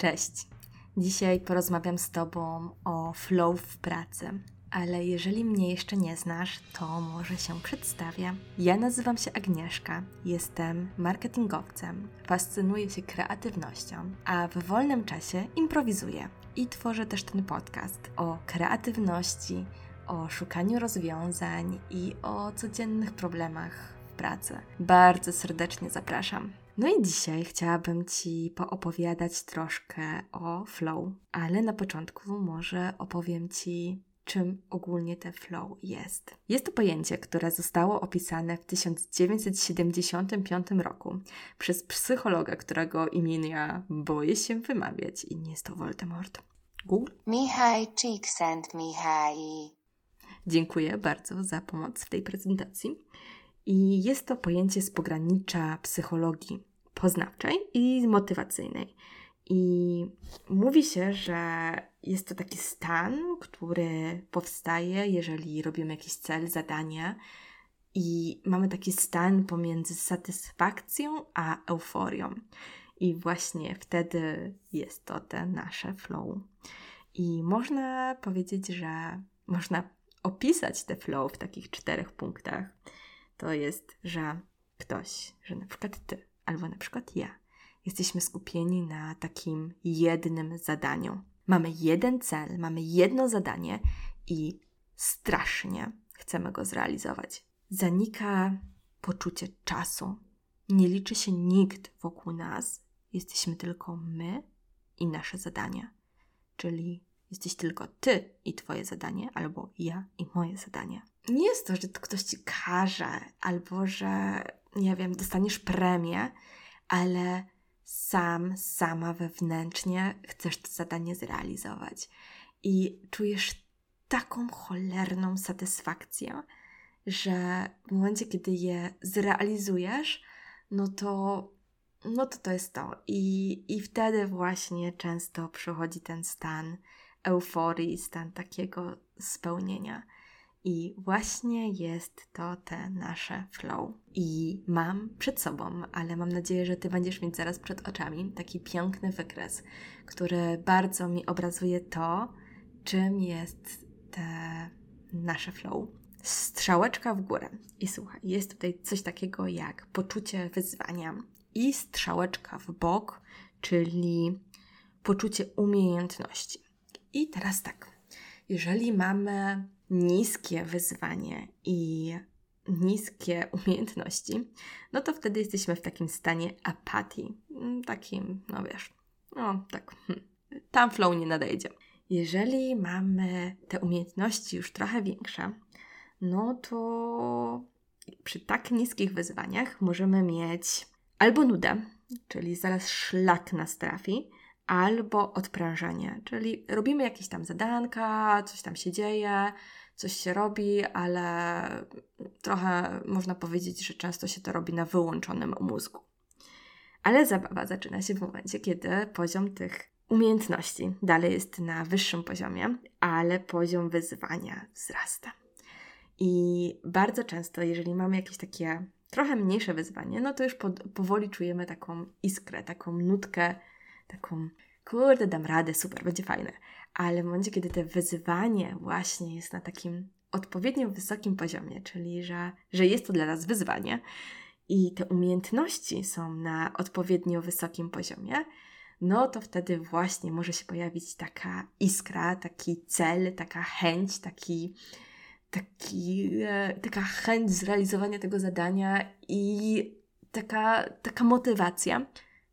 Cześć. Dzisiaj porozmawiam z Tobą o flow w pracy. Ale jeżeli mnie jeszcze nie znasz, to może się przedstawię. Ja nazywam się Agnieszka, jestem marketingowcem, fascynuję się kreatywnością, a w wolnym czasie improwizuję i tworzę też ten podcast o kreatywności, o szukaniu rozwiązań i o codziennych problemach w pracy. Bardzo serdecznie zapraszam. No i dzisiaj chciałabym Ci poopowiadać troszkę o flow, ale na początku może opowiem Ci, czym ogólnie ten flow jest. Jest to pojęcie, które zostało opisane w 1975 roku przez psychologa, którego imienia boję się wymawiać i nie jest to Voldemort. Google? Mihai Csikszentmihalyi. Dziękuję bardzo za pomoc w tej prezentacji. I jest to pojęcie z pogranicza psychologii poznawczej i motywacyjnej. I mówi się, że jest to taki stan, który powstaje, jeżeli robimy jakiś cel, zadanie, i mamy taki stan pomiędzy satysfakcją a euforią. I właśnie wtedy jest to ten nasze flow. I można powiedzieć, że można opisać te flow w takich czterech punktach. To jest, że ktoś, że na przykład ty, albo na przykład ja, jesteśmy skupieni na takim jednym zadaniu. Mamy jeden cel, mamy jedno zadanie i strasznie chcemy go zrealizować. Zanika poczucie czasu. Nie liczy się nikt wokół nas. Jesteśmy tylko my i nasze zadania. Czyli jesteś tylko ty i twoje zadanie, albo ja i moje zadanie. Nie jest to, że ktoś ci każe, albo że, nie wiem, dostaniesz premię, ale sam, sama wewnętrznie chcesz to zadanie zrealizować. I czujesz taką cholerną satysfakcję, że w momencie, kiedy je zrealizujesz, no to no to to jest to. I, I wtedy właśnie często przychodzi ten stan euforii, stan takiego spełnienia. I właśnie jest to te nasze flow. I mam przed sobą, ale mam nadzieję, że Ty będziesz mieć zaraz przed oczami taki piękny wykres, który bardzo mi obrazuje to, czym jest te nasze flow. Strzałeczka w górę. I słuchaj, jest tutaj coś takiego jak poczucie wyzwania i strzałeczka w bok, czyli poczucie umiejętności. I teraz tak, jeżeli mamy niskie wyzwanie i niskie umiejętności, no to wtedy jesteśmy w takim stanie apatii. Mm, takim, no wiesz, no tak, hmm, tam flow nie nadejdzie. Jeżeli mamy te umiejętności już trochę większe, no to przy tak niskich wyzwaniach możemy mieć albo nudę, czyli zaraz szlak nas trafi, albo odprężenie, czyli robimy jakieś tam zadanka, coś tam się dzieje, coś się robi, ale trochę można powiedzieć, że często się to robi na wyłączonym mózgu. Ale zabawa zaczyna się w momencie, kiedy poziom tych umiejętności dalej jest na wyższym poziomie, ale poziom wyzwania wzrasta. I bardzo często, jeżeli mamy jakieś takie trochę mniejsze wyzwanie, no to już pod, powoli czujemy taką iskrę, taką nutkę, taką kurde, dam radę, super, będzie fajne. Ale w momencie, kiedy to wyzwanie właśnie jest na takim odpowiednio wysokim poziomie, czyli że, że jest to dla nas wyzwanie i te umiejętności są na odpowiednio wysokim poziomie, no to wtedy właśnie może się pojawić taka iskra, taki cel, taka chęć, taki, taki, e, taka chęć zrealizowania tego zadania i taka, taka motywacja,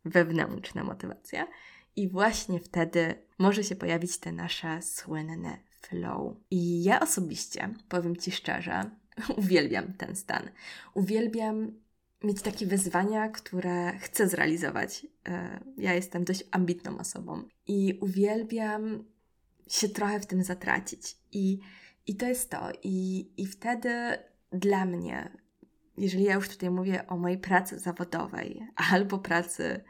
wewnętrzna motywacja. I właśnie wtedy może się pojawić te nasze słynne flow. I ja osobiście, powiem Ci szczerze, uwielbiam ten stan. Uwielbiam mieć takie wyzwania, które chcę zrealizować. E, ja jestem dość ambitną osobą i uwielbiam się trochę w tym zatracić. I, i to jest to. I, I wtedy dla mnie, jeżeli ja już tutaj mówię o mojej pracy zawodowej albo pracy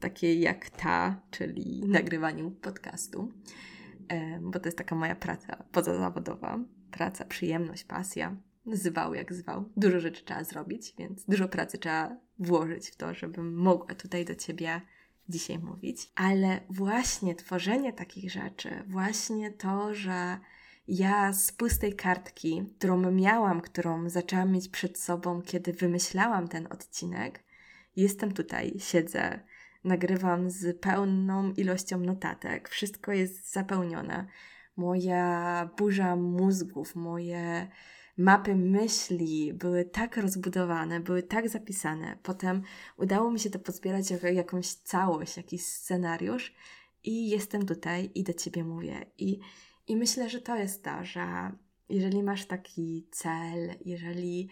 takiej jak ta, czyli nagrywaniu podcastu, bo to jest taka moja praca pozazawodowa, praca, przyjemność, pasja, zwał jak zwał. Dużo rzeczy trzeba zrobić, więc dużo pracy trzeba włożyć w to, żebym mogła tutaj do Ciebie dzisiaj mówić, ale właśnie tworzenie takich rzeczy, właśnie to, że ja z pustej kartki, którą miałam, którą zaczęłam mieć przed sobą, kiedy wymyślałam ten odcinek, jestem tutaj, siedzę, nagrywam z pełną ilością notatek, wszystko jest zapełnione. Moja burza mózgów, moje mapy myśli były tak rozbudowane, były tak zapisane. Potem udało mi się to pozbierać jako jakąś całość, jakiś scenariusz i jestem tutaj i do Ciebie mówię. I, i myślę, że to jest to, że jeżeli masz taki cel, jeżeli,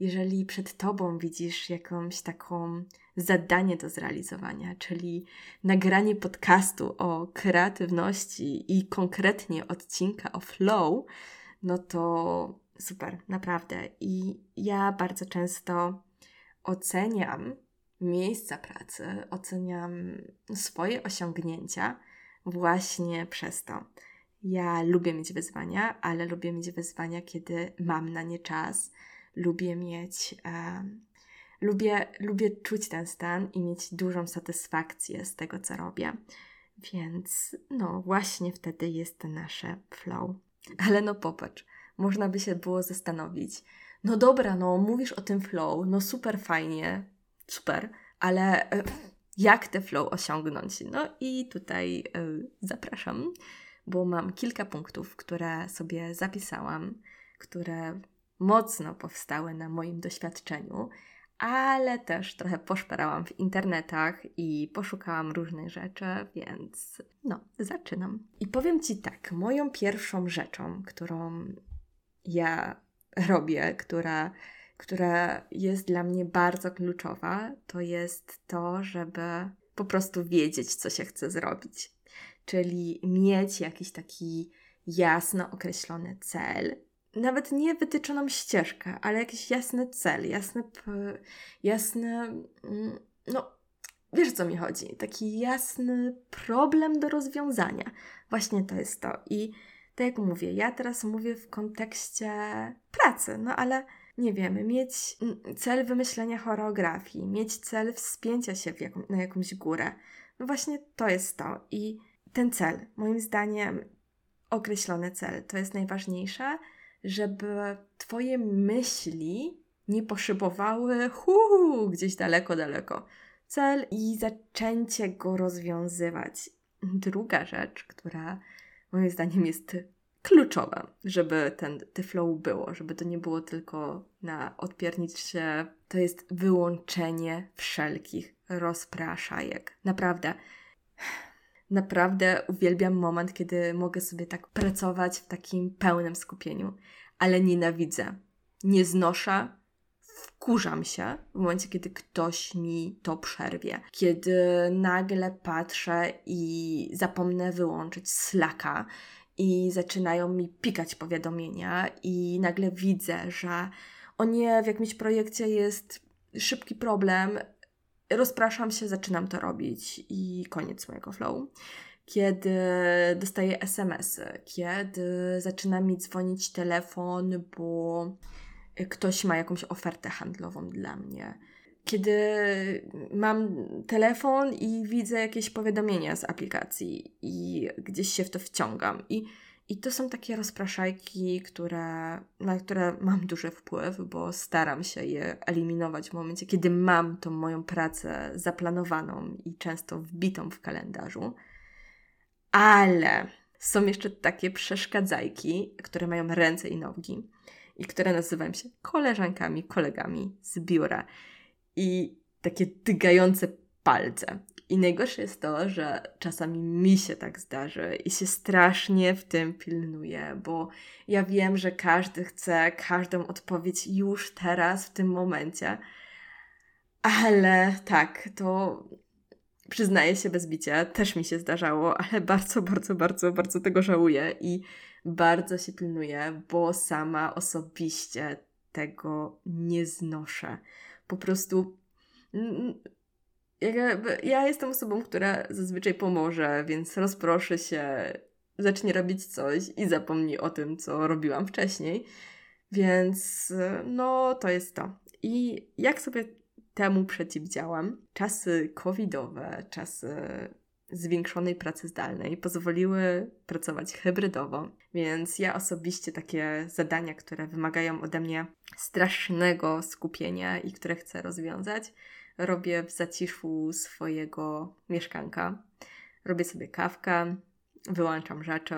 jeżeli przed Tobą widzisz jakąś taką zadanie do zrealizowania, czyli nagranie podcastu o kreatywności i konkretnie odcinka o flow, no to super, naprawdę. I ja bardzo często oceniam miejsca pracy, oceniam swoje osiągnięcia właśnie przez to. Ja lubię mieć wyzwania, ale lubię mieć wyzwania, kiedy mam na nie czas. Lubię mieć. lubię, lubię czuć ten stan i mieć dużą satysfakcję z tego, co robię. Więc no, właśnie wtedy jest nasze flow. Ale no popatrz, można by się było zastanowić. No dobra, no mówisz o tym flow, no super fajnie, super, ale e, jak te flow osiągnąć? No i tutaj e, zapraszam, bo mam kilka punktów, które sobie zapisałam, które mocno powstały na moim doświadczeniu, ale też trochę poszperałam w internetach i poszukałam różnych rzeczy, więc no, zaczynam. I powiem Ci tak, moją pierwszą rzeczą, którą ja robię, która, która jest dla mnie bardzo kluczowa, to jest to, żeby po prostu wiedzieć, co się chce zrobić. Czyli mieć jakiś taki jasno określony cel, nawet nie wytyczoną ścieżkę, ale jakiś jasny cel, jasny, jasny, mm, no wiesz co mi chodzi, taki jasny problem do rozwiązania. Właśnie to jest to. I tak jak mówię, ja teraz mówię w kontekście pracy, no ale nie wiem, mieć cel wymyślenia choreografii, mieć cel wspięcia się na jakąś górę. No właśnie to jest to. I ten cel, moim zdaniem, określony cel, to jest najważniejsze, żeby Twoje myśli nie poszybowały hu, gdzieś daleko, daleko. Cel i zaczęcie go rozwiązywać. Druga rzecz, która moim zdaniem jest kluczowa, żeby ten, te flow było, żeby to nie było tylko na odpiernić się, to jest wyłączenie wszelkich rozpraszajek. Naprawdę. Naprawdę uwielbiam moment, kiedy mogę sobie tak pracować w takim pełnym skupieniu, ale nienawidzę. Nie znoszę wkurzam się w momencie, kiedy ktoś mi to przerwie. Kiedy nagle patrzę i zapomnę wyłączyć Slacka i zaczynają mi pikać powiadomienia i nagle widzę, że o nie, w jakimś projekcie jest szybki problem, rozpraszam się, zaczynam to robić i koniec mojego flow. Kiedy dostaję SMS-y, kiedy zaczyna mi dzwonić telefon, bo ktoś ma jakąś ofertę handlową dla mnie. Kiedy mam telefon i widzę jakieś powiadomienia z aplikacji i gdzieś się w to wciągam. I, i to są takie rozpraszajki, które, na które mam duży wpływ, bo staram się je eliminować w momencie, kiedy mam tą moją pracę zaplanowaną i często wbitą w kalendarzu. Ale są jeszcze takie przeszkadzajki, które mają ręce i nogi i które nazywają się koleżankami, kolegami z biura. I takie tygające palce. I najgorsze jest to, że czasami mi się tak zdarzy i się strasznie w tym pilnuję, bo ja wiem, że każdy chce każdą odpowiedź już teraz, w tym momencie. Ale tak, to przyznaję się bez bicia, też mi się zdarzało, ale bardzo, bardzo, bardzo, bardzo tego żałuję i bardzo się pilnuję, bo sama osobiście tego nie znoszę. Po prostu ja jestem osobą, która zazwyczaj pomoże, więc rozproszę się, zacznie robić coś i zapomni o tym, co robiłam wcześniej. Więc no, to jest to. I jak sobie temu przeciwdziałam. Czasy covidowe, czasy zwiększonej pracy zdalnej pozwoliły pracować hybrydowo, więc ja osobiście takie zadania, które wymagają ode mnie strasznego skupienia i które chcę rozwiązać, robię w zaciszu swojego mieszkanka. Robię sobie kawkę, wyłączam rzeczy,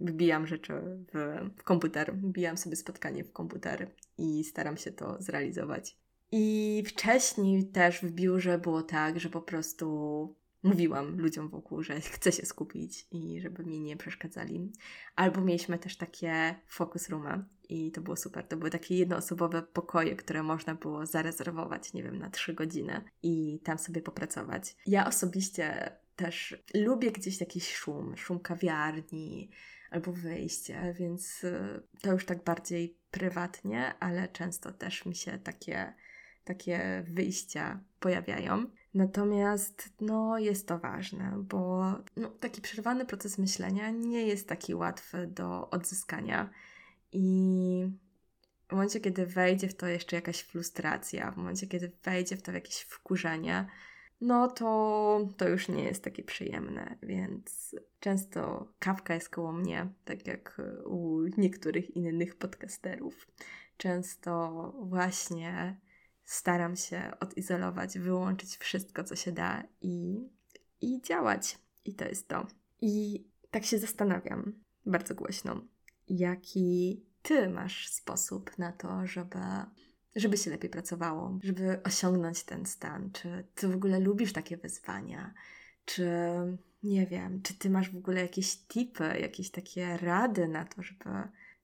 wbijam rzeczy w, w komputer, wbijam sobie spotkanie w komputer i staram się to zrealizować. I wcześniej też w biurze było tak, że po prostu mówiłam ludziom wokół, że chcę się skupić i żeby mi nie przeszkadzali. Albo mieliśmy też takie focus roomy i to było super. To były takie jednoosobowe pokoje, które można było zarezerwować, nie wiem, na trzy godziny i tam sobie popracować. Ja osobiście też lubię gdzieś jakiś szum, szum kawiarni albo wyjście, więc y, to już tak bardziej prywatnie, ale często też mi się takie, takie wyjścia pojawiają. Natomiast no, jest to ważne, bo no, taki przerwany proces myślenia nie jest taki łatwy do odzyskania. I w momencie, kiedy wejdzie w to jeszcze jakaś frustracja, w momencie, kiedy wejdzie w to jakieś wkurzenie, no to to już nie jest takie przyjemne, więc często kawka jest koło mnie, tak jak u niektórych innych podcasterów. Często właśnie staram się odizolować, wyłączyć wszystko, co się da i, i działać. I to jest to. I tak się zastanawiam bardzo głośno, jaki ty masz sposób na to, żeby, żeby się lepiej pracowało, żeby osiągnąć ten stan? Czy ty w ogóle lubisz takie wyzwania? Czy nie wiem, czy ty masz w ogóle jakieś tipy, jakieś takie rady na to, żeby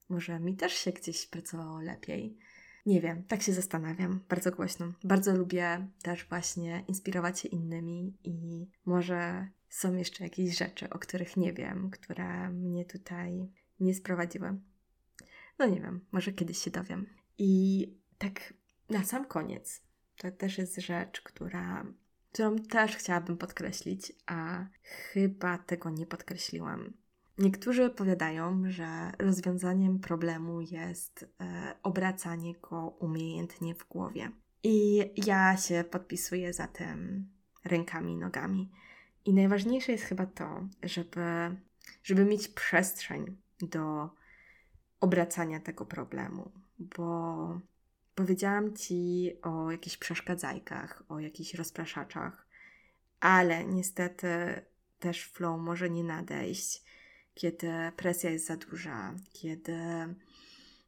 może mi też się gdzieś pracowało lepiej? Nie wiem, tak się zastanawiam, bardzo głośno. Bardzo lubię też właśnie inspirować się innymi i może są jeszcze jakieś rzeczy, o których nie wiem, które mnie tutaj nie sprowadziły. No nie wiem, może kiedyś się dowiem. I tak na sam koniec, to też jest rzecz, która, którą też chciałabym podkreślić, a chyba tego nie podkreśliłam. Niektórzy powiadają, że rozwiązaniem problemu jest e, obracanie go umiejętnie w głowie. I ja się podpisuję za tym rękami i nogami. I najważniejsze jest chyba to, żeby, żeby mieć przestrzeń do obracania tego problemu, bo powiedziałam Ci o jakichś przeszkadzajkach, o jakichś rozpraszaczach, ale niestety też flow może nie nadejść kiedy presja jest za duża, kiedy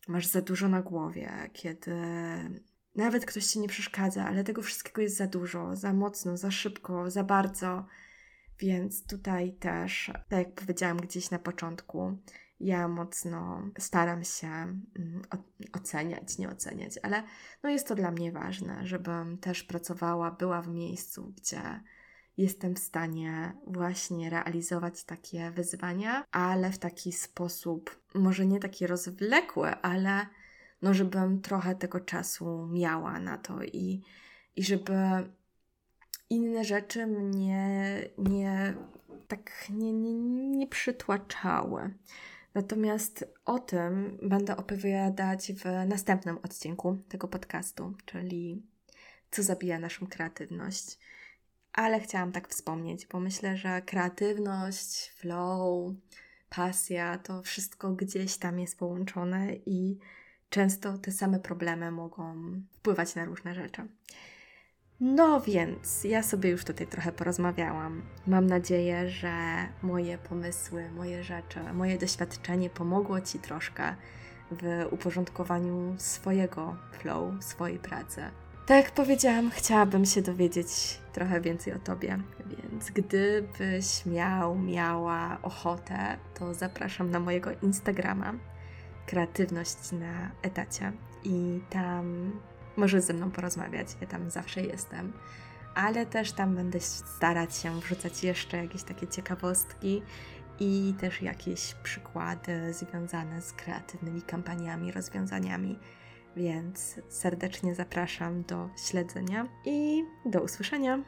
masz za dużo na głowie, kiedy nawet ktoś ci nie przeszkadza, ale tego wszystkiego jest za dużo, za mocno, za szybko, za bardzo. Więc tutaj też, tak jak powiedziałam gdzieś na początku, ja mocno staram się mm, oceniać, nie oceniać, ale no jest to dla mnie ważne, żebym też pracowała, była w miejscu, gdzie jestem w stanie właśnie realizować takie wyzwania, ale w taki sposób, może nie taki rozwlekły, ale no, żebym trochę tego czasu miała na to i, i żeby inne rzeczy mnie nie tak nie, nie, nie przytłaczały. Natomiast o tym będę opowiadać w następnym odcinku tego podcastu, czyli co zabija naszą kreatywność ale chciałam tak wspomnieć, bo myślę, że kreatywność, flow, pasja to wszystko gdzieś tam jest połączone i często te same problemy mogą wpływać na różne rzeczy. No więc ja sobie już tutaj trochę porozmawiałam. Mam nadzieję, że moje pomysły, moje rzeczy, moje doświadczenie pomogło Ci troszkę w uporządkowaniu swojego flow, swojej pracy. Tak jak powiedziałam, chciałabym się dowiedzieć trochę więcej o Tobie, więc gdybyś miał, miała ochotę, to zapraszam na mojego Instagrama Kreatywność na etacie i tam możesz ze mną porozmawiać, ja tam zawsze jestem. Ale też tam będę starać się wrzucać jeszcze jakieś takie ciekawostki i też jakieś przykłady związane z kreatywnymi kampaniami, rozwiązaniami więc serdecznie zapraszam do śledzenia i do usłyszenia.